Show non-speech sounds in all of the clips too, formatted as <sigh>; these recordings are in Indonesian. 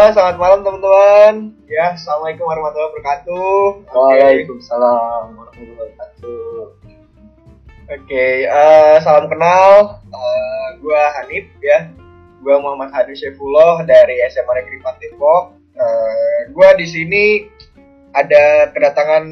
Halo, selamat malam teman-teman. Ya, assalamualaikum warahmatullahi wabarakatuh. Waalaikumsalam warahmatullahi wabarakatuh. Oke, eh, salam kenal. Eh, gua Hanif ya. Gua Muhammad Hadi Syefullah dari SMA Negeri 4 Depok. Eh, gua di sini ada kedatangan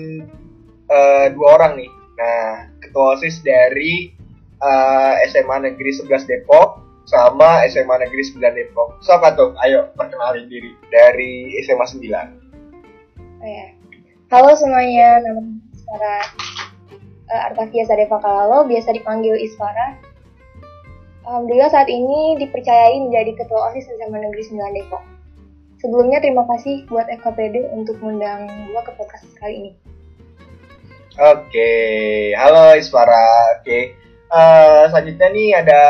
eh, dua orang nih. Nah, ketua OSIS dari eh, SMA Negeri 11 Depok sama SMA Negeri 9 Depok. Siapa tuh? Ayo perkenalin diri dari SMA 9. Oh ya. Halo semuanya, nama saya Isfara uh, Artavia Sadeva Kalalo, biasa dipanggil Isfara. Alhamdulillah saat ini dipercayai menjadi Ketua OSIS SMA Negeri 9 Depok. Sebelumnya terima kasih buat FKPD untuk mengundang gua ke podcast kali ini. Oke, halo Isfara. Oke, Eh, selanjutnya nih ada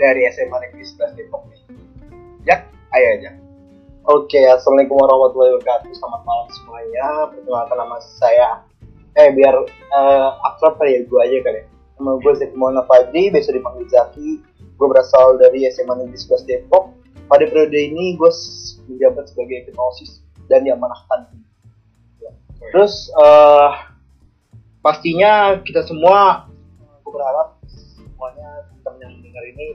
dari SMA Negeri 11 Depok nih. Jak, ayo aja. Oke, assalamualaikum warahmatullahi wabarakatuh. Selamat malam semuanya. Perkenalkan nama saya. Eh, biar eh, akrab ya gue aja kali. ya. Nama gue Zaki Maulana Fadli, biasa dipanggil Zaki. Gue berasal dari SMA Negeri 11 Depok. Pada periode ini gue menjabat sebagai ketua dan diamanahkan. Ya. Terus eh, pastinya kita semua gue berharap teman yang dengar ini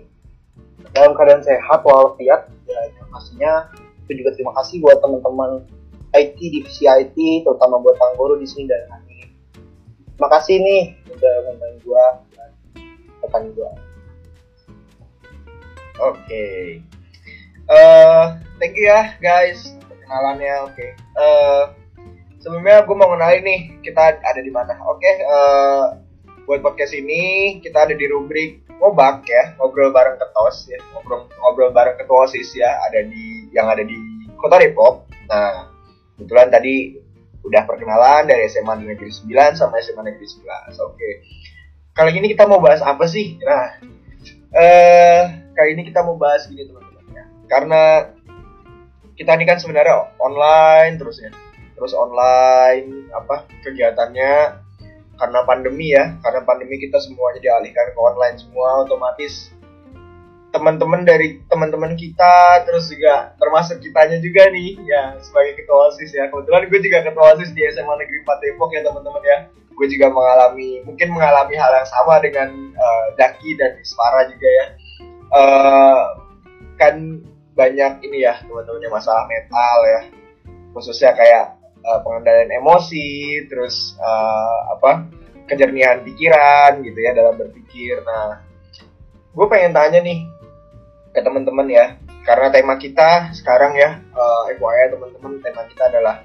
dalam keadaan sehat walafiat ya dan pastinya itu juga terima kasih buat teman-teman IT divisi IT terutama buat Kang Guru di sini dan Hani kasih nih udah ngundang gua dan rekan gua Oke. Eh, thank you ya guys perkenalannya. Oke. Eh, sebelumnya gue mau kenalin nih kita ada di mana. Oke. eh, buat podcast ini kita ada di rubrik ngobak ya ngobrol bareng ketos ya ngobrol ngobrol bareng ketua osis ya ada di yang ada di kota Depok. Nah kebetulan tadi udah perkenalan dari SMA Negeri 9 sama SMA Negeri 11. Oke. Kali ini kita mau bahas apa sih? Nah, eh kali ini kita mau bahas gini teman-teman ya. Karena kita ini kan sebenarnya online terus ya. Terus online apa kegiatannya karena pandemi ya. Karena pandemi kita semuanya dialihkan ke online semua otomatis teman-teman dari teman-teman kita terus juga termasuk kitanya juga nih ya sebagai ketua OSIS ya. Kebetulan gue juga ketua OSIS di SMA Negeri 4 Depok ya teman-teman ya. Gue juga mengalami mungkin mengalami hal yang sama dengan eh, Daki dan Isfara juga ya. Eh, kan banyak ini ya teman-temannya masalah mental ya. Khususnya kayak eh, pengendalian emosi terus eh, apa kejernihan pikiran gitu ya dalam berpikir. Nah gue pengen tanya nih ke teman-teman ya karena tema kita sekarang ya eh, FYI teman-teman tema kita adalah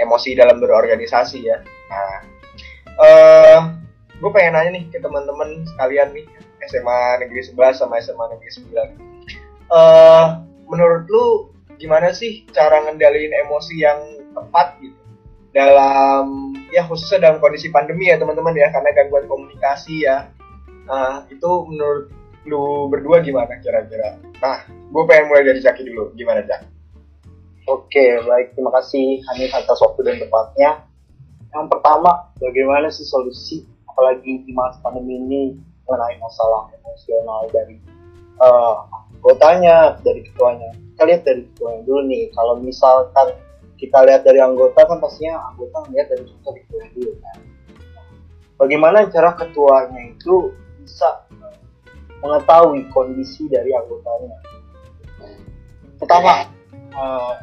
emosi dalam berorganisasi ya. Nah eh gue pengen nanya nih ke teman-teman sekalian nih SMA Negeri 11 sama SMA Negeri 9 eh menurut lu gimana sih cara ngendaliin emosi yang tepat gitu. Dalam ya khususnya dalam kondisi pandemi ya teman-teman ya karena gangguan komunikasi ya. Nah itu menurut lu berdua gimana kira-kira? Nah gue pengen mulai dari Zaki dulu. Gimana Zaki oke baik. Terima kasih Hanif atas waktu dan tempatnya. Yang pertama bagaimana sih solusi apalagi di masa pandemi ini mengenai masalah emosional dari eh, anggotanya dari ketuanya? Kita lihat dari ketuanya dulu nih. Kalau misalkan kita lihat dari anggota kan pastinya anggota melihat dari contoh ketuanya dulu kan. Bagaimana cara ketuanya itu bisa mengetahui kondisi dari anggotanya? Pertama eh,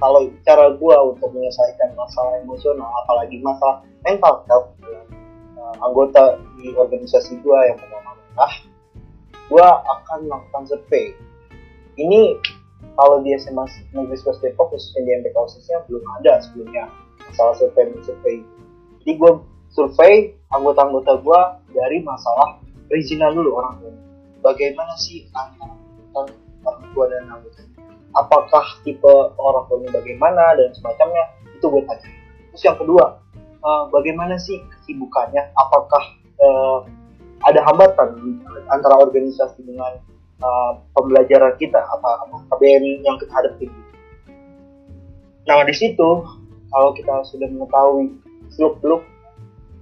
kalau cara gua untuk menyelesaikan masalah emosional apalagi masalah mental health eh, anggota di organisasi gua yang pertama adalah gua akan melakukan survei. Ini kalau di SMA Negeri 11 Depok khususnya di MPK OSISnya belum ada sebelumnya masalah survei survei. Jadi gue survei anggota-anggota gue dari masalah perizinan dulu orang tua. Bagaimana sih antara orang tua dan anggota? Apakah tipe orang tuanya bagaimana dan semacamnya? Itu gue tanya. Terus yang kedua eh, bagaimana sih kesibukannya? Apakah eh, ada hambatan antara organisasi dengan uh, pembelajaran kita apa KBM yang kita hadapi. Nah di situ kalau kita sudah mengetahui seluk beluk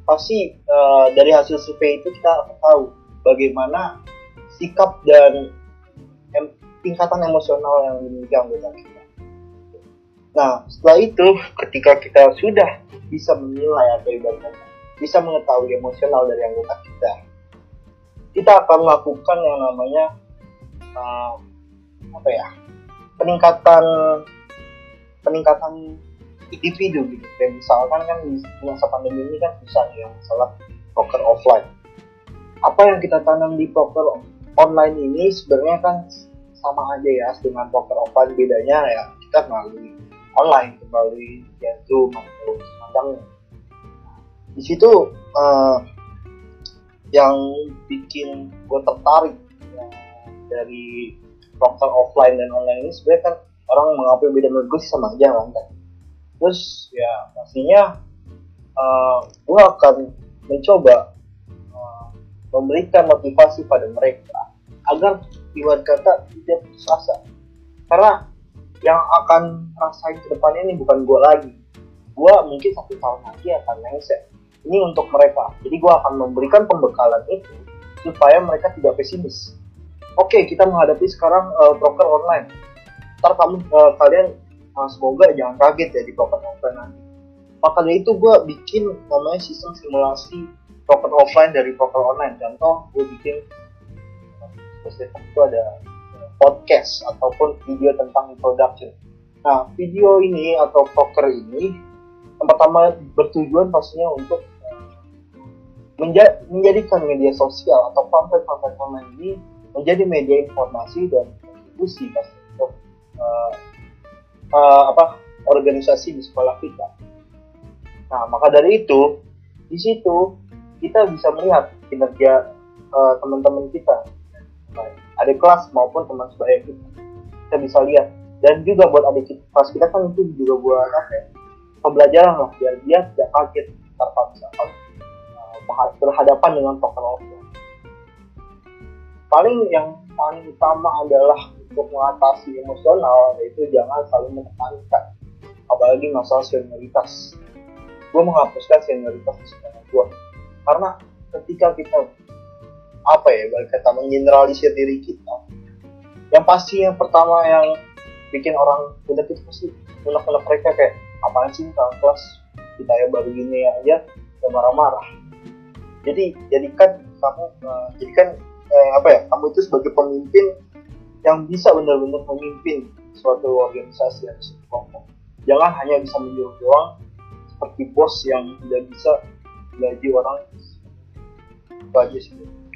pasti uh, dari hasil survei itu kita tahu bagaimana sikap dan em- tingkatan emosional yang dimiliki anggota kita. Nah, setelah itu ketika kita sudah bisa menilai atau ibaratnya bisa mengetahui emosional dari anggota kita, kita akan melakukan yang namanya uh, apa ya peningkatan peningkatan individu gitu. Dan misalkan kan di masa pandemi ini kan nih yang masalah poker offline. Apa yang kita tanam di poker online ini sebenarnya kan sama aja ya dengan poker offline bedanya ya kita melalui online melalui ya Zoom atau semacamnya. Di situ uh, yang bikin gue tertarik ya, dari poker offline dan online ini sebenarnya kan orang mengapain beda menurut gue sama aja kan? Terus ya pastinya uh, gue akan mencoba uh, memberikan motivasi pada mereka agar ibarat kata tidak putus asa karena yang akan rasain ke depannya ini bukan gue lagi. Gue mungkin satu tahun lagi akan mindset ini untuk mereka. Jadi gue akan memberikan pembekalan itu supaya mereka tidak pesimis oke kita menghadapi sekarang uh, broker online. Ntar kamu uh, kalian uh, semoga jangan kaget ya di poker offline nanti. Makanya itu gue bikin namanya sistem simulasi poker offline dari poker online. Contoh gue bikin spesifik itu ada podcast ataupun video tentang introduction. Nah video ini atau poker ini yang pertama bertujuan pastinya untuk menja menjadikan media sosial atau konten-konten online ini menjadi media informasi dan kontribusi untuk uh, uh, apa organisasi di sekolah kita. Nah, maka dari itu di situ kita bisa melihat kinerja uh, teman-teman kita, adik kelas maupun teman sebaya kita. Kita bisa lihat dan juga buat adik kelas kita kan itu juga buat apa ya? Pembelajaran lah biar dia tidak kaget misalkan uh, berhadapan dengan tokoh. Paling yang paling utama adalah untuk mengatasi emosional yaitu jangan selalu menekankan. Apalagi masalah senioritas. Gue menghapuskan senioritas di sekolah gue karena ketika kita apa ya balik kata menggeneralisir diri kita yang pasti yang pertama yang bikin orang udah itu pasti unek-unek mereka kayak apaan sih kakak kelas? Kita ya baru gini aja udah marah-marah. Jadi jadikan kamu uh, jadikan eh, apa ya kamu itu sebagai pemimpin yang bisa benar-benar memimpin suatu organisasi atau suatu kelompok. Jangan hanya bisa menyuruh doang seperti bos yang tidak bisa gaji orang. Itu aja sih.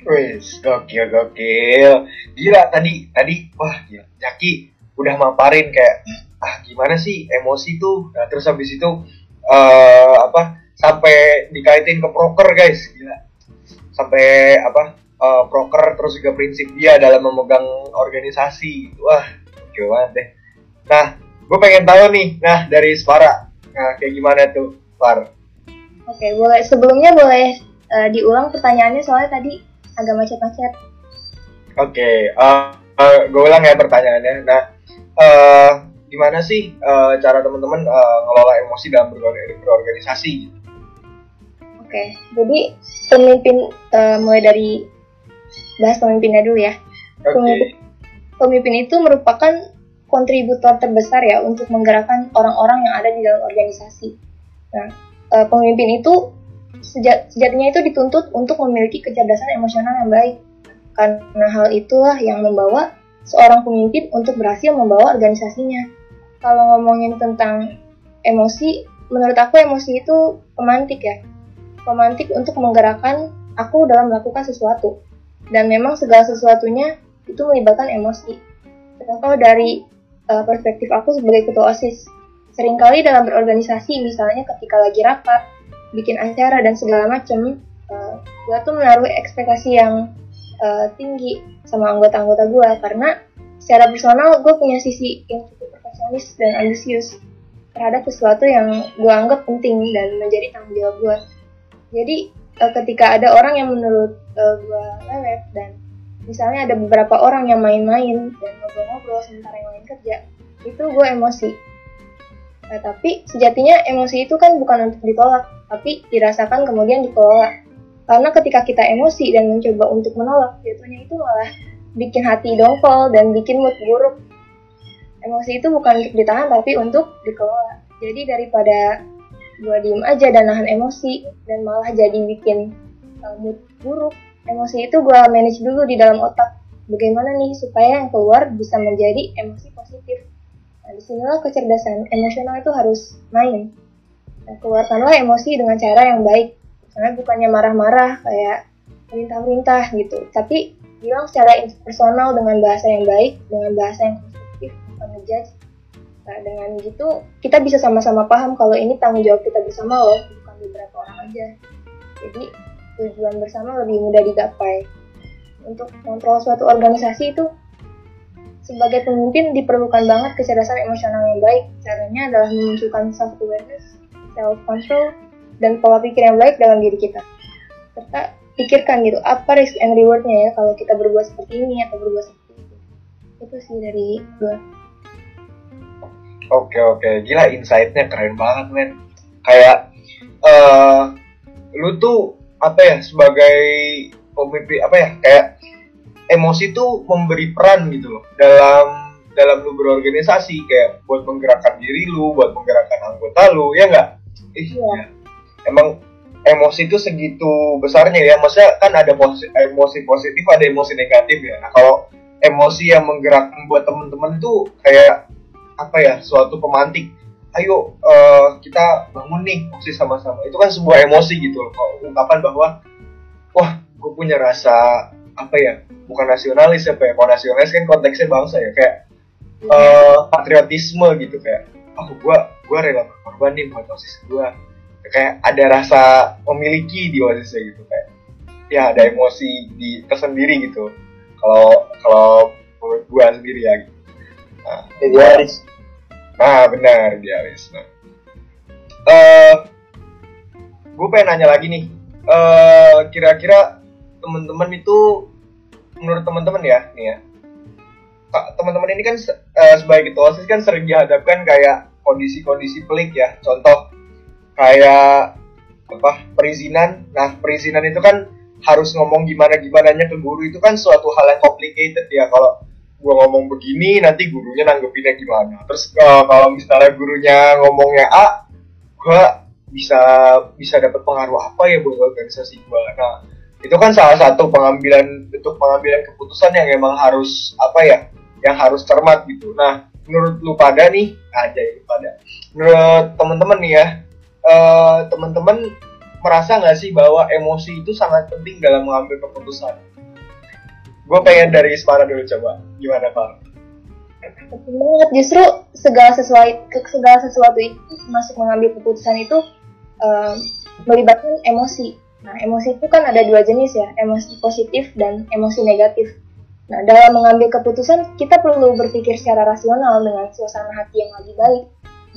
Wis, gokil gokil. Gila tadi tadi wah gila. Jaki udah maparin kayak ah gimana sih emosi tuh. Nah, terus habis itu uh, apa sampai dikaitin ke proker guys, gila. Sampai apa uh, broker terus juga prinsip dia dalam memegang organisasi. Wah oke banget deh. Nah gue pengen tahu nih nah dari Spara. Nah kayak gimana tuh Far oke boleh. Sebelumnya boleh uh, diulang pertanyaannya soalnya tadi agak macet-macet. Oke uh, uh, gue ulang ya pertanyaannya. Nah uh, gimana sih uh, cara teman-teman uh, ngelola emosi dalam berorganisasi? Oke, jadi pemimpin uh, mulai dari bahas pemimpinnya dulu ya. Okay. Pemimpin, pemimpin itu merupakan kontributor terbesar ya untuk menggerakkan orang-orang yang ada di dalam organisasi. Nah, uh, pemimpin itu sejat, sejatinya itu dituntut untuk memiliki kecerdasan emosional yang baik. Karena hal itulah yang membawa seorang pemimpin untuk berhasil membawa organisasinya. Kalau ngomongin tentang emosi, menurut aku emosi itu pemantik ya. Pemantik untuk menggerakkan aku dalam melakukan sesuatu dan memang segala sesuatunya itu melibatkan emosi. Contoh dari uh, perspektif aku sebagai ketua OSIS, sering kali dalam berorganisasi, misalnya ketika lagi rapat, bikin acara dan segala macam, uh, gue tuh menaruh ekspektasi yang uh, tinggi sama anggota-anggota gue karena secara personal gue punya sisi yang cukup perfeksionis dan ambisius terhadap sesuatu yang gue anggap penting dan menjadi tanggung jawab gue. Jadi uh, ketika ada orang yang menurut uh, gue lelet dan misalnya ada beberapa orang yang main-main dan ngobrol-ngobrol sementara yang lain kerja itu gue emosi. Nah, tapi sejatinya emosi itu kan bukan untuk ditolak tapi dirasakan kemudian dikelola. Karena ketika kita emosi dan mencoba untuk menolak jatuhnya itu malah bikin hati dongkol dan bikin mood buruk. Emosi itu bukan untuk ditahan tapi untuk dikelola. Jadi daripada gue diem aja dan nahan emosi dan malah jadi bikin uh, mood buruk. Emosi itu gue manage dulu di dalam otak. Bagaimana nih supaya yang keluar bisa menjadi emosi positif? Nah di sinilah kecerdasan emosional itu harus main. Nah, keluarkanlah emosi dengan cara yang baik. Karena bukannya marah-marah kayak perintah-perintah gitu. Tapi bilang secara personal dengan bahasa yang baik dengan bahasa yang konstruktif bukan ngejudge nah dengan gitu kita bisa sama-sama paham kalau ini tanggung jawab kita bersama loh bukan beberapa orang aja. Jadi tujuan bersama lebih mudah digapai. Untuk kontrol suatu organisasi itu sebagai pemimpin diperlukan banget kecerdasan emosional yang baik. Caranya adalah memunculkan self awareness self control dan pola pikir yang baik dalam diri kita. Serta pikirkan gitu apa risk and rewardnya ya kalau kita berbuat seperti ini atau berbuat seperti itu. Itu sih dari gue Oke oke, gila insight-nya keren banget men. Kayak uh, lu tuh apa ya sebagai pemimpin apa ya kayak emosi tuh memberi peran gitu loh dalam dalam lu berorganisasi kayak buat menggerakkan diri lu, buat menggerakkan anggota lu, ya nggak? Iya. Emang emosi itu segitu besarnya ya, maksudnya kan ada posi emosi positif, ada emosi negatif ya. Nah kalau emosi yang menggerakkan buat temen-temen tuh kayak apa ya suatu pemantik. Ayo uh, kita bangun nih emosi sama-sama. Itu kan sebuah emosi gitu loh ungkapan bahwa wah gue punya rasa apa ya bukan nasionalis apa ya kalau nasionalis kan konteksnya bangsa ya kayak uh, patriotisme gitu kayak oh gue gue rela berkorban nih buat osis gue kayak ada rasa memiliki di osisnya gitu kayak ya ada emosi di tersendiri gitu. Kalau kalau menurut gue sendiri ya gitu. Nah, idealis Nah, benar idealis. Nah, uh, gue pengen nanya lagi nih. Uh, kira-kira teman-teman itu menurut teman-teman ya, nih ya. Teman-teman ini kan uh, sebagai ketua OSIS kan sering dihadapkan kayak kondisi-kondisi pelik ya. Contoh kayak apa? perizinan. Nah, perizinan itu kan harus ngomong gimana gimana ke guru itu kan suatu hal yang complicated ya kalau gue ngomong begini nanti gurunya nanggepinnya gimana. Terus uh, kalau misalnya gurunya ngomongnya A gue bisa bisa dapat pengaruh apa ya buat organisasi gue nah itu kan salah satu pengambilan bentuk pengambilan keputusan yang emang harus apa ya yang harus cermat gitu. Nah menurut lu pada nih aja ya pada. Menurut teman-teman nih ya uh, teman-teman merasa nggak sih bahwa emosi itu sangat penting dalam mengambil keputusan gue pengen dari Ismara dulu coba. Gimana Pak? banget justru segala sesuatu segala sesuatu itu masuk mengambil keputusan itu um, melibatkan emosi. Nah emosi itu kan ada dua jenis ya emosi positif dan emosi negatif. Nah dalam mengambil keputusan kita perlu berpikir secara rasional dengan suasana hati yang lagi baik.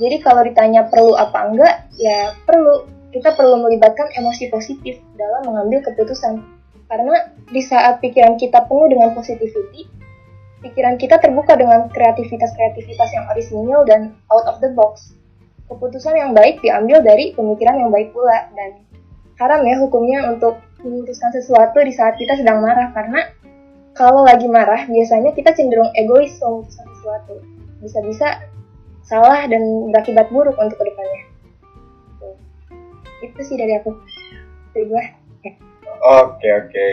Jadi kalau ditanya perlu apa enggak ya perlu. Kita perlu melibatkan emosi positif dalam mengambil keputusan karena di saat pikiran kita penuh dengan positivity, pikiran kita terbuka dengan kreativitas-kreativitas yang orisinil dan out of the box. Keputusan yang baik diambil dari pemikiran yang baik pula dan haram ya hukumnya untuk memutuskan sesuatu di saat kita sedang marah karena kalau lagi marah biasanya kita cenderung egois memutuskan sesuatu. Bisa-bisa salah dan berakibat buruk untuk ke depannya. Itu sih dari aku. Dari gue. Oke oke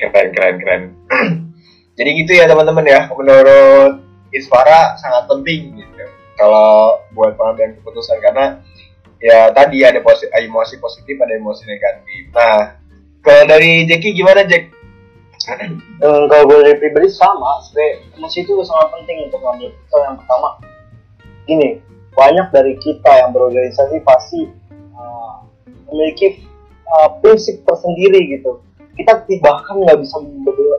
keren keren keren. <clears throat> Jadi gitu ya teman-teman ya menurut Isfara sangat penting gitu kalau buat pengambilan keputusan karena ya tadi ada posi emosi positif ada emosi negatif. Nah kalau dari Jeki gimana Jack? <clears throat> Hmm, kalau gue dari pribadi sama, sebenarnya emosi itu sangat penting untuk mengambil keputusan yang pertama. Gini, banyak dari kita yang berorganisasi pasti uh, memiliki uh, prinsip tersendiri gitu. Kita bahkan nggak bisa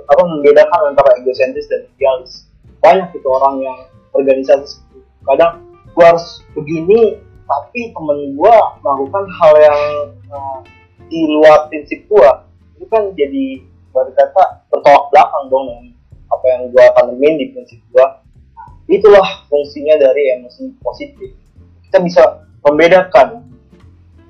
apa membedakan antara egosentris dan idealis. Banyak itu orang yang organisasi kadang gua harus begini tapi temen gua melakukan hal yang uh, di luar prinsip gua. Itu kan jadi berkata bertolak belakang dong dengan apa yang gua tanemin di prinsip gua. Itulah fungsinya dari emosi positif. Kita bisa membedakan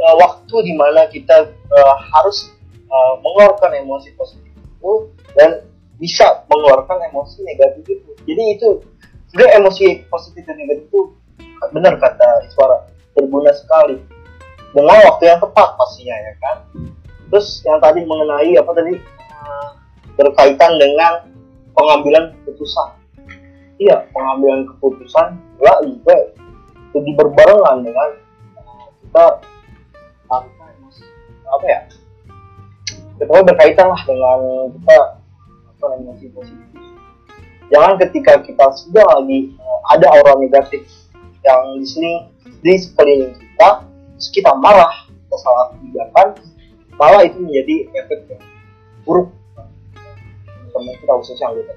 uh, waktu di mana kita uh, harus uh, mengeluarkan emosi positif itu dan bisa mengeluarkan emosi negatif itu. Jadi itu sebenarnya emosi positif dan negatif itu benar kata Iswara berguna sekali. Dengan waktu yang tepat pastinya ya kan? Terus yang tadi mengenai apa tadi? Berkaitan dengan pengambilan keputusan. Iya pengambilan keputusan juga juga jadi berbarengan dengan kita apa ya pokoknya berkaitan lah dengan kita apa emosi positif jangan ketika kita sudah lagi eh, ada aura negatif yang di sini di sekeliling kita terus kita marah kita salah kebijakan malah itu menjadi efek yang buruk teman kita khususnya anggota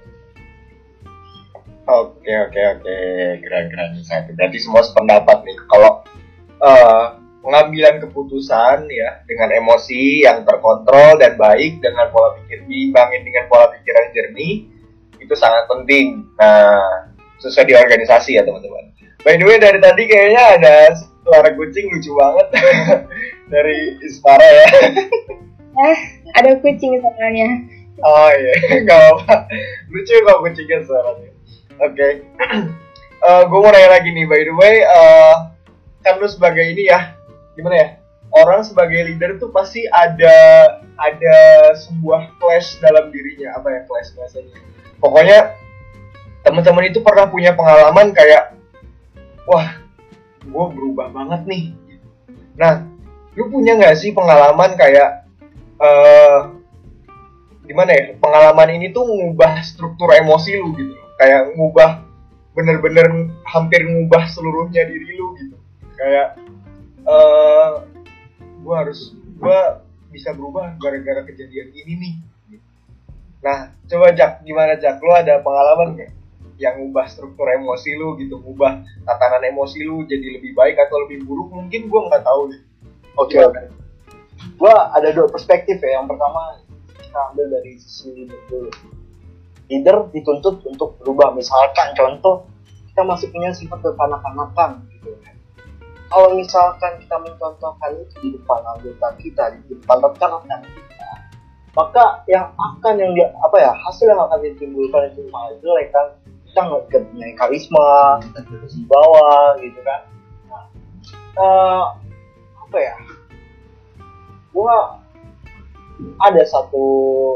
Oke oke oke keren keren satu. Berarti semua sependapat nih. Kalau eh, pengambilan keputusan ya dengan emosi yang terkontrol dan baik dengan pola pikir diimbangin dengan pola pikir yang jernih itu sangat penting. Nah sesuai di organisasi ya teman-teman. By the way dari tadi kayaknya ada suara kucing lucu banget <laughs> dari Ispara ya. Eh, ada kucing soalnya. Oh iya, <laughs> nggak apa-apa. Lucu kok kucingnya suaranya. Oke. <clears throat> Eh, gue mau nanya lagi nih, by the way, eh, kan lu sebagai ini ya, gimana ya? Orang sebagai leader tuh pasti ada ada sebuah clash dalam dirinya, apa ya clash biasanya? Pokoknya teman-teman itu pernah punya pengalaman kayak, wah, gue berubah banget nih. Nah, lu punya nggak sih pengalaman kayak eh gimana ya pengalaman ini tuh ngubah struktur emosi lu gitu kayak ngubah bener-bener hampir ngubah seluruhnya diri lu gitu kayak eh gue harus gue bisa berubah gara-gara kejadian ini nih. Nah coba Jak gimana Jak lu ada pengalaman nggak yang ngubah struktur emosi lu gitu ngubah tatanan emosi lu jadi lebih baik atau lebih buruk? Mungkin gue nggak tahu deh. Oke oke. Gua ada dua perspektif ya. Yang pertama kita ambil dari sisi leader dulu. Leader dituntut untuk berubah. Misalkan contoh kita masih punya sifat kekanak-kanakan gitu kalau misalkan kita mencontohkan itu di depan anggota kita di depan rekan-rekan kita maka yang akan yang dia apa ya hasil yang akan ditimbulkan itu malah jelek kan? Kita nggak punya karisma di bawah gitu kan? Nah, eh, apa ya? Gua ada satu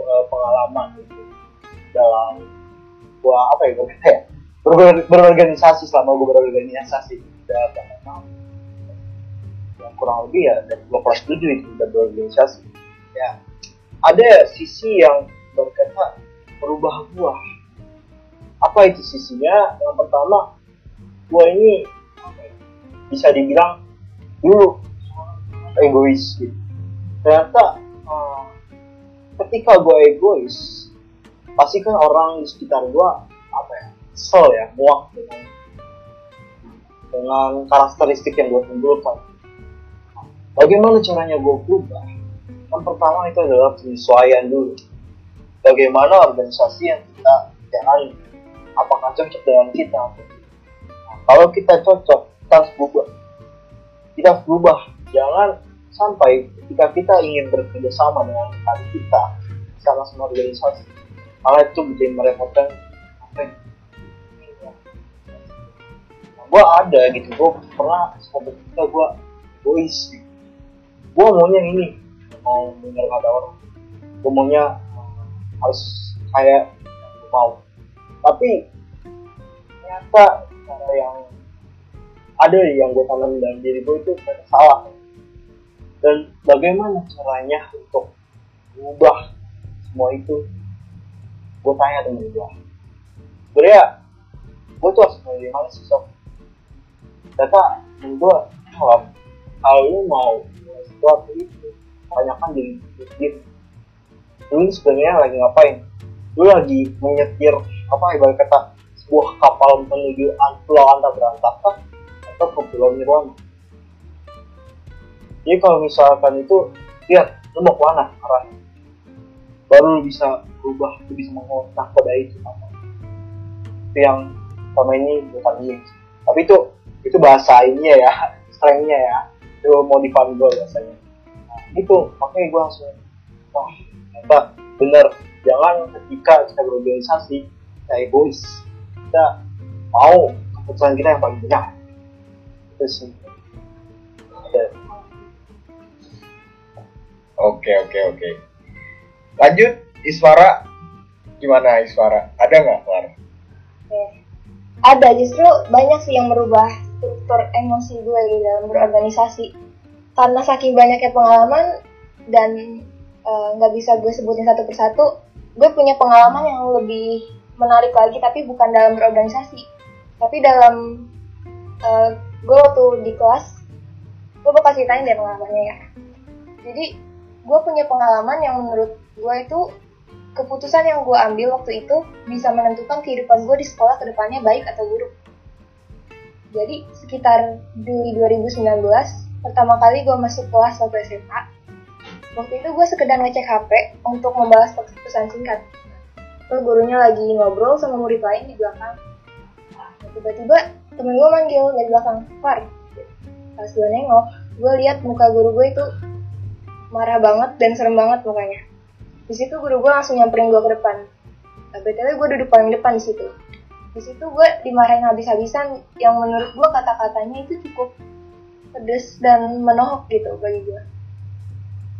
eh, pengalaman gitu dalam gua apa ya gua ya ber- berorganisasi selama gua berorganisasi. Tahun ya, kurang lebih ya dari gua kelas 7 itu udah berorganisasi. Ya. Ada sisi yang berkata merubah gua. Apa itu sisinya? Yang pertama gua ini ya, bisa dibilang dulu egois gitu. Ternyata eh, ketika gue egois pasti kan orang di sekitar gue apa ya kesel ya muak dengan dengan karakteristik yang gue timbulkan bagaimana caranya gue berubah yang pertama itu adalah penyesuaian dulu bagaimana organisasi yang kita jalani apakah cocok dengan kita. Nah, kalau kita cocok kita harus berubah kita harus berubah jangan sampai ketika kita ingin bekerja sama dengan rekan kita sama-sama organisasi malah itu bikin merepotkan? Nah, gue ada gitu gue pernah suatu ketika gue egois gitu. Gue maunya ini mau dengar kata orang. Gue maunya eh, harus kayak gue mau. Tapi ternyata cara yang ada yang gue tanam dalam diri gue itu salah. Dan bagaimana caranya untuk mengubah semua itu? Gue tanya temen gue sebenernya gue tuh harus dari mana sih sob ternyata temen gue kalau lu mau sesuatu itu tanyakan diri lu sendiri lu sebenarnya lagi ngapain? Lu lagi menyetir apa ibarat kata sebuah kapal menuju pulau anta berantakan atau ke pulau nirwana. Jadi kalau misalkan itu lihat lu mau ke mana arahnya? Baru lu bisa berubah lu bisa mengotak pada itu apa itu yang selama ini bukan ini tapi itu itu bahasa ininya ya <laughs> slangnya ya itu modifan gue biasanya nah, itu makanya gue langsung wah ternyata bener jangan ketika kita berorganisasi kita egois kita mau keputusan kita yang paling benar itu sih Oke oke oke. Lanjut Iswara gimana Iswara? Ada nggak War? Oke. Ada justru banyak sih yang merubah struktur emosi gue di dalam berorganisasi. Karena saking banyaknya pengalaman dan eh, nggak bisa gue sebutin satu persatu, gue punya pengalaman yang lebih menarik lagi tapi bukan dalam berorganisasi, tapi dalam eh, gue waktu di kelas, gue bakal ceritain deh pengalamannya ya. Jadi gue punya pengalaman yang menurut gue itu keputusan yang gue ambil waktu itu bisa menentukan kehidupan gue di sekolah ke depannya baik atau buruk. Jadi sekitar Juli 2019, pertama kali gue masuk kelas waktu SMA, waktu itu gue sekedar ngecek HP untuk membalas pesan singkat. Terus gurunya lagi ngobrol sama murid lain di belakang. Nah, Tiba-tiba temen gue manggil dari belakang, Far. Pas gue nengok, gue lihat muka guru gue itu marah banget dan serem banget mukanya. Di situ guru gue langsung nyamperin gue ke depan. Nah, BTW gue duduk paling depan di situ. Di situ gue dimarahin habis-habisan yang menurut gue kata-katanya itu cukup pedes dan menohok gitu bagi gue.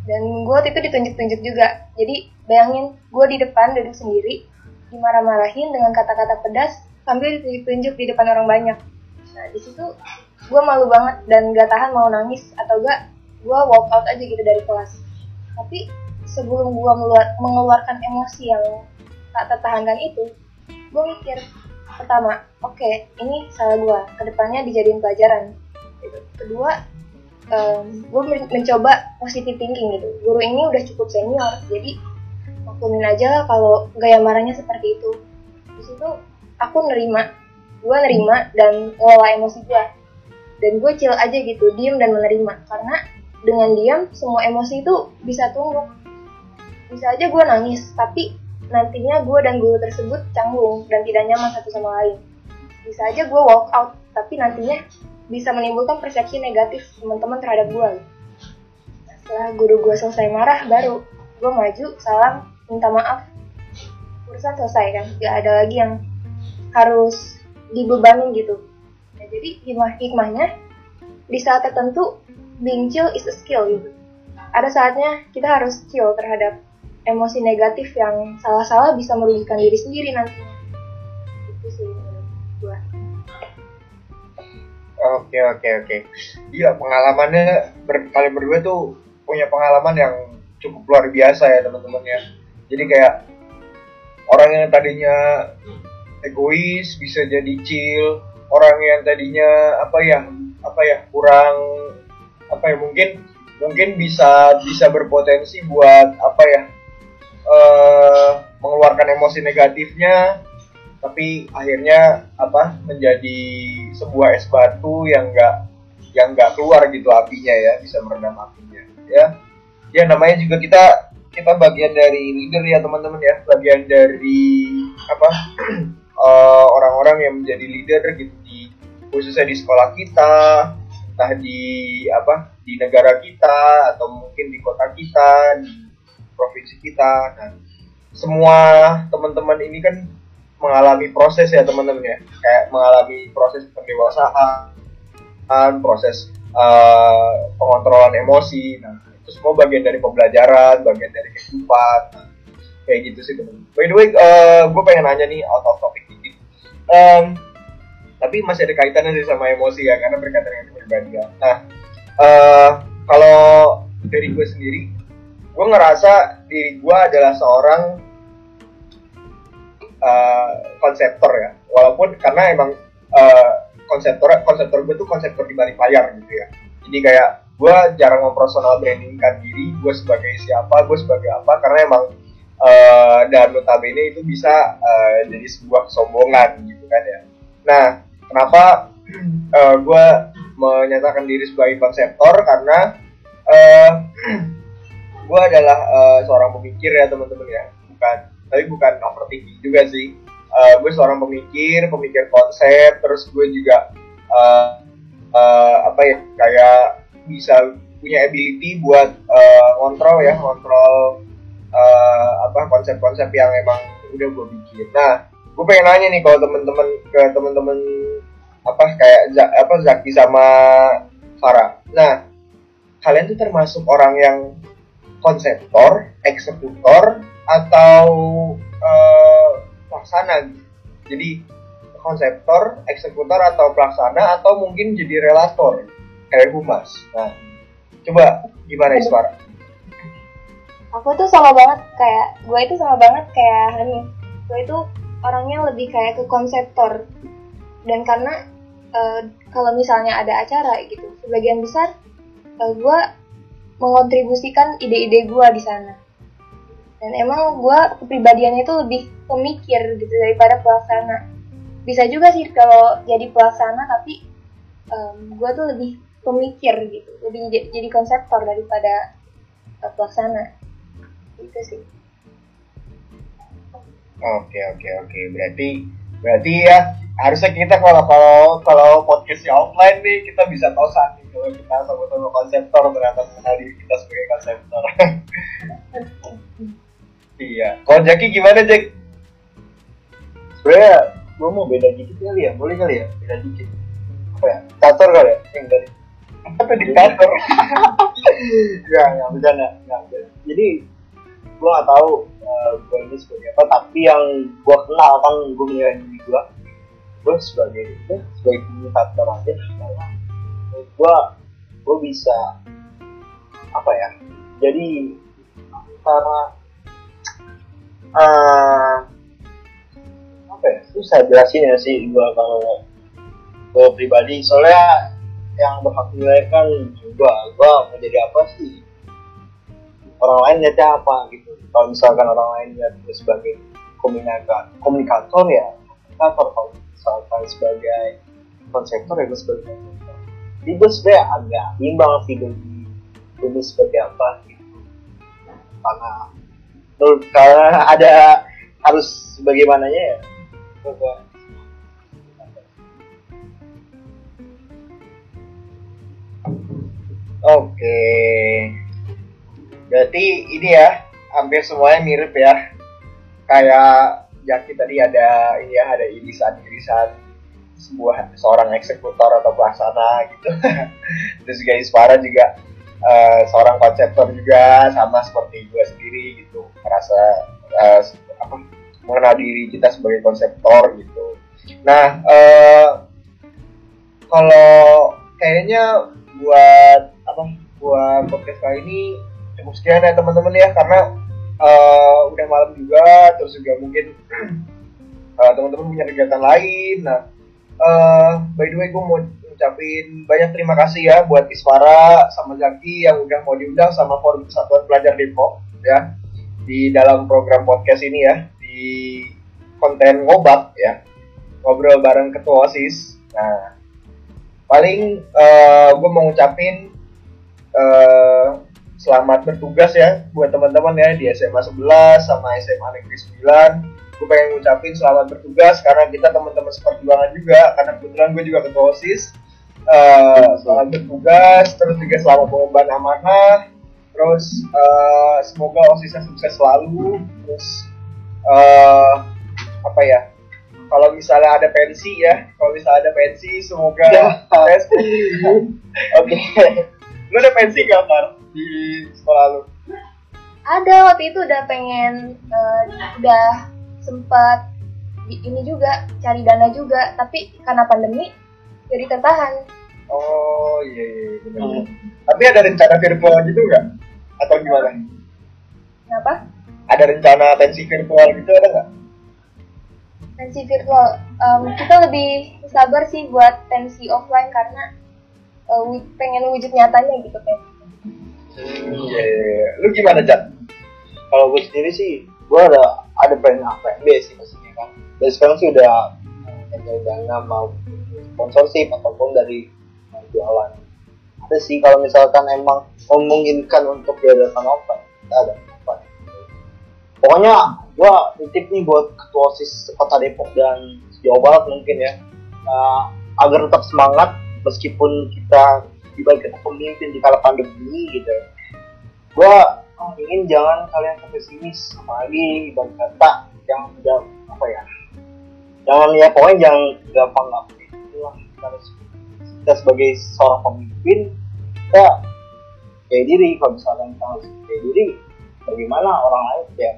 Dan gue waktu itu ditunjuk-tunjuk juga. Jadi bayangin gue di depan duduk sendiri, dimarah-marahin dengan kata-kata pedas sambil ditunjuk-tunjuk di depan orang banyak. Nah di situ gue malu banget dan gak tahan mau nangis atau gak gue walk out aja gitu dari kelas. Tapi sebelum gue mengeluarkan emosi yang tak tertahankan itu, gue mikir pertama, oke ini salah gue, ke depannya dijadiin pelajaran. Gitu. Kedua, um, gue mencoba positive thinking gitu. Guru ini udah cukup senior, jadi maklumin aja kalau gaya marahnya seperti itu. Di situ aku nerima, gue nerima dan ngelola emosi gue. Dan gue chill aja gitu, diem dan menerima. Karena dengan diam, semua emosi itu bisa tumbuh. Bisa aja gue nangis, tapi nantinya gue dan guru tersebut canggung dan tidak nyaman satu sama lain. Bisa aja gue walk out, tapi nantinya bisa menimbulkan persepsi negatif teman-teman terhadap gue. Setelah guru gue selesai marah, baru gue maju, salam, minta maaf, urusan selesai kan. Gak ada lagi yang harus dibebanin gitu. Nah, jadi hikmah hikmahnya di saat tertentu being chill is a skill gitu. Ada saatnya kita harus chill terhadap emosi negatif yang salah-salah bisa merugikan diri sendiri nantinya. Itu sih gua. Oke oke oke. Iya pengalamannya ber, kalian berdua tuh punya pengalaman yang cukup luar biasa ya teman-teman ya. Jadi kayak orang yang tadinya egois bisa jadi chill, orang yang tadinya apa ya apa ya kurang apa ya mungkin mungkin bisa bisa berpotensi buat apa ya eh, mengeluarkan emosi negatifnya tapi akhirnya apa menjadi sebuah es batu yang enggak yang enggak keluar gitu apinya ya bisa meredam apinya ya. Ya namanya juga kita kita bagian dari leader ya teman-teman ya. Bagian dari apa <clears throat> eh, orang-orang yang menjadi leader gitu di khususnya di sekolah kita entah di apa di negara kita atau mungkin di kota kita di provinsi kita nah semua teman-teman ini kan mengalami proses ya teman-teman ya. Kayak mengalami proses pendewasaan proses uh, pengontrolan emosi. Nah itu semua bagian dari pembelajaran bagian dari kehidupan. Nah, kayak gitu sih teman by the way uh, gue pengen nanya nih out of topic dikit. Um, tapi masih ada kaitannya sih sama emosi ya karena berkaitan dengan kepribadian. Nah uh, kalau dari gue sendiri gue ngerasa diri gue adalah seorang uh, konseptor ya. Walaupun karena emang uh, konseptor konseptor gue tuh konseptor di balik layar gitu ya. Jadi kayak gue jarang mempersonal brandingkan diri gue sebagai siapa gue sebagai apa karena emang uh, dan notabene itu bisa uh, jadi sebuah kesombongan gitu kan ya. Nah kenapa uh, gue menyatakan diri sebagai konseptor? Karena uh, <clears throat> gue adalah uh, seorang pemikir ya teman-teman ya. Bukan tapi bukan overthinking juga sih. Uh, gue seorang pemikir pemikir konsep terus gue juga uh, uh, apa ya kayak bisa punya ability buat uh, ngontrol ya ngontrol uh, apa konsep-konsep yang emang udah gue bikin. Nah gue pengen nanya nih kalau temen-temen ke temen-temen apa kayak apa Zaki sama Farah. Nah kalian tuh termasuk orang yang konseptor eksekutor atau eh, pelaksana gitu. Jadi konseptor eksekutor atau pelaksana atau mungkin jadi relator kayak humas. Nah coba gimana Iswara aku tuh sama banget kayak gue itu sama banget kayak Hanif gue itu orangnya lebih kayak ke konseptor. Dan karena eh, kalau misalnya ada acara gitu sebagian besar eh, gue mengontribusikan ide-ide gue di sana. Dan emang gue kepribadiannya itu lebih pemikir gitu daripada pelaksana. Bisa juga sih kalau jadi pelaksana tapi gue tuh lebih pemikir gitu. Lebih jadi konseptor daripada eh, pelaksana. Itu sih. Oke oke oke. Berarti berarti ya harusnya kita kalau kalau kalau podcastnya offline nih kita bisa tosan nih kalau kita sama-sama konseptor mengenal diri kita sebagai konseptor. <laughs> iya. Kalau Jaki gimana Jack? sebenarnya gue mau beda dikit kali ya boleh kali ya beda dikit apa ya diktator kali ya yang dari Apa diktator? <laughs> Enggak, enggak bercanda, enggak bercanda. Jadi gue gak tahu gue ini sebagai apa, tapi yang gue kenal kan gue menilai diri gue, gue sebagai ya, sebagai komunikator aja karena gue gue bisa apa ya, jadi antara uh, apa ya, susah jelasin ya sih gue kalau gue pribadi. Soalnya yang berhak menilai kan juga gue mau jadi apa sih orang lain lihatnya apa gitu. Kalau misalkan orang lain lihat sebagai komunikator komunikator ya komunikator. Kalau misalkan sebagai konseptor ya gue sebagai konseptor jadi gue sebenarnya agak bimbang sih dari gue sebagai apa gitu. Karena menurut karena ada harus bagaimananya ya? Gue Oke. Berarti ini ya hampir semuanya mirip ya. Kayak Jaki tadi ada ini ya ada irisan-irisan sebuah seorang eksekutor atau pelaksana gitu. <laughs> Terus juga Iswara juga eh, seorang konseptor juga sama seperti gue sendiri gitu. Merasa eh, apa mengenal diri kita sebagai konseptor gitu. Nah, eh, kalau kayaknya buat apa buat podcast kali ini cukup sekian ya teman-teman ya karena eh, udah malam juga terus juga mungkin <clears throat> eh, teman-teman punya kegiatan lain. Nah eh, by the way gue mau ngucapin banyak terima kasih ya buat Iswara sama Zaki yang udah mau diundang sama Forum Persatuan Pelajar Depok ya di dalam program podcast ini ya di konten ngobat ya ngobrol bareng ketua osis. Nah paling gue mau ngucapin eh, selamat bertugas ya buat teman-teman ya di SMA 11 sama SMA Negeri 9 gue pengen ngucapin selamat bertugas karena kita teman-teman seperjuangan juga karena kebetulan gue juga ketua OSIS Eh, selamat bertugas terus juga selamat mengemban amanah terus eh, semoga OSISnya sukses selalu terus eh, apa ya kalau misalnya ada pensi ya kalau misalnya ada pensi semoga Ya. <laughs> Oke. Lu ada pensi gak, Far? Di sekolah lu? ada waktu itu udah pengen eh, udah sempat ini juga cari dana juga tapi karena pandemi jadi tertahan Oh, iya, iya, benar. Tapi ada rencana virtual gitu nggak? Atau gimana? kenapa Ada rencana pensi virtual gitu ada nggak? pensi virtual Em, kita lebih sabar sih buat pensi offline karena wu- pengen wujud nyatanya gitu kan Iya, iya, iya. Lu gimana, Jan? kalau gue sendiri sih gue ada ada plan A plan B sih pastinya kan. Dari sekarang sih udah nyari dana mau sponsorship ataupun dari jualan. Ada sih kalau misalkan emang memungkinkan untuk diadakan offline kita ada offline pokoknya gue titip nih buat ketua osis kota Depok dan Jawa Barat mungkin ya. Uh, agar tetap semangat meskipun kita kita pemimpin di kala pandemi gitu. Gua oh, ingin jangan kalian pesimis apalagi ibarat kata yang udah apa ya jangan ya pokoknya jangan gampang gampang itulah kita, harus- kita sebagai seorang pemimpin kita kayak diri. Kalau misalkan kita harus kayak diri bagaimana orang lain ya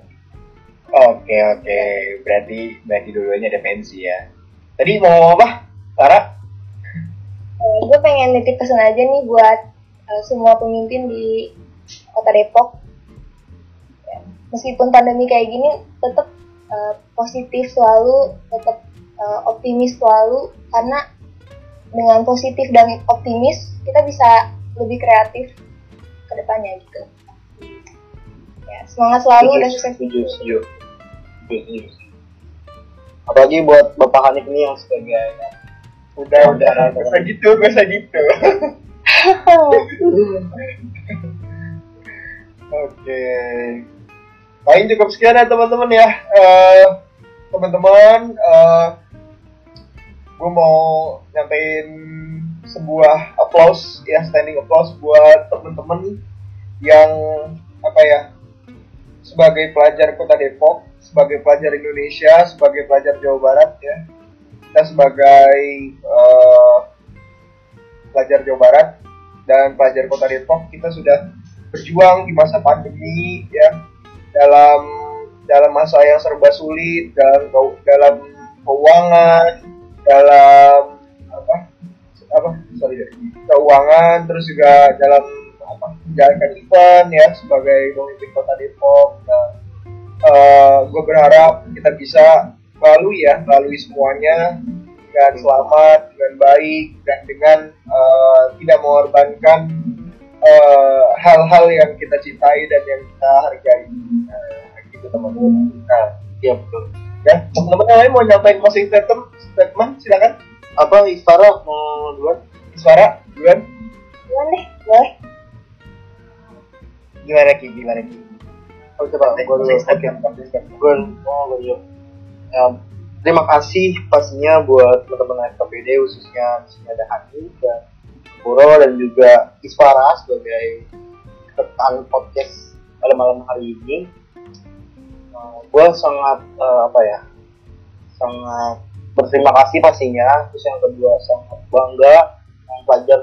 Oke oke, berarti berarti dua-duanya defensi ya. Tadi mau apa, Tara? Gue pengen nitip pesan aja nih buat eh, semua pemimpin di kota Depok. Ya, Meskipun pandemi kayak gini, tetap eh, positif selalu, tetap eh, optimis selalu, karena dengan positif dan optimis kita bisa lebih kreatif ke depannya gitu. Ya, semangat selalu dan sukses. setuju setuju setuju setuju apalagi buat bapak Hanif ini yang sebagai Udah udah, gak usah gitu, gak usah gitu. <laughs> Oke. Paling cukup sekian ya teman-teman ya. Eh, teman-teman, eh, gue mau nyampein sebuah applause ya standing applause buat teman-teman yang apa ya sebagai pelajar kota Depok, sebagai pelajar Indonesia, sebagai pelajar Jawa Barat ya kita sebagai eh, pelajar Jawa Barat dan pelajar Kota Depok kita sudah berjuang di masa pandemi ya dalam dalam masa yang serba sulit dalam dalam keuangan dalam apa apa sorry keuangan terus juga dalam apa menjalankan event ya sebagai pemimpin Kota Depok. Nah, gue berharap kita bisa melalui ya melalui semuanya dengan selamat dengan baik dan dengan eh, tidak mengorbankan eh, hal-hal yang kita cintai dan yang kita hargai. Nah, gitu teman-teman. Nah ya betul. ya teman-teman yang lain mau nyampaikan closing statement statement silakan. Apa Istara mau duluan? Suara duluan. Gimana deh, boleh? gimana ki? Gimana ki? Oh coba gue dulu. oke gue oh gue dulu ya, terima kasih pastinya buat teman-teman FKPD khususnya di sini ada Hani dan Puro dan juga Isfara sebagai rekan podcast pada malam hari ini. Gue sangat eh, apa ya sangat berterima kasih pastinya. Terus yang kedua sangat bangga pelajar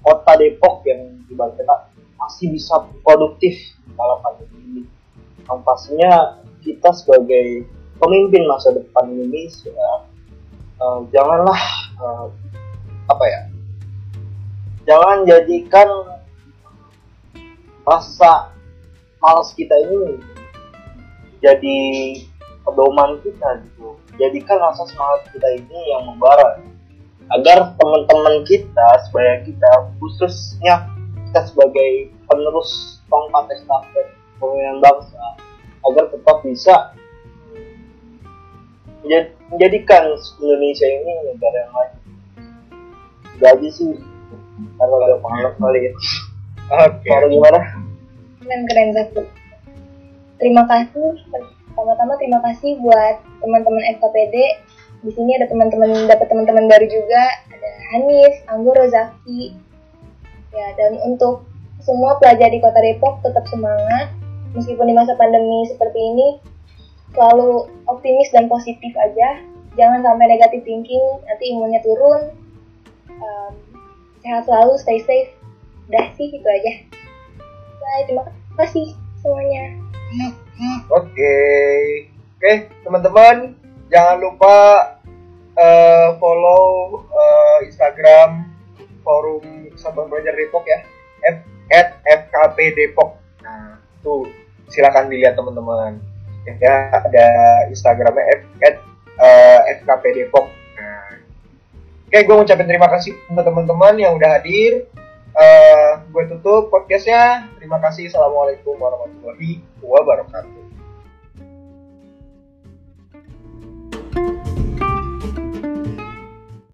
kota Depok yang ibarat kata masih bisa produktif dalam pandemi ini. Yang pastinya kita sebagai pemimpin masa depan Indonesia eh, janganlah eh, apa ya jangan jadikan rasa malas kita ini jadi pedoman kita gitu. Jadikan rasa semangat kita ini yang membara. Agar teman-teman kita sebagai kita khususnya kita sebagai penerus tongkat estafet pemimpinan bangsa agar tetap bisa menjadikan Indonesia ini negara yang maju. Gaji sih karena udah pengalaman kali ya. oke Kalau gimana? Keren keren Zaku. Terima kasih. Pertama-tama terima kasih buat teman-teman FKPD. Di sini ada teman-teman dapat teman-teman baru juga. Ada Hanif, Anggoro, Zaki. Ya dan untuk semua pelajar di Kota Depok tetap semangat meskipun di masa pandemi seperti ini selalu optimis dan positif aja. Jangan sampai negatif thinking, nanti imunnya turun. Um, sehat selalu, stay safe. Udah sih itu aja. Bye, terima kasih semuanya. Oke, oke teman-teman jangan lupa eh, follow eh, Instagram forum Sabang Pelajar Depok ya, F at FKP Depok. Nah tuh silakan dilihat teman-teman. Ya ada Instagramnya at eh, FKP Depok. Nah, oke gue ngucapin terima kasih untuk teman-teman yang udah hadir. Eh, gue tutup podcastnya. Terima kasih. Assalamualaikum warahmatullahi wabarakatuh.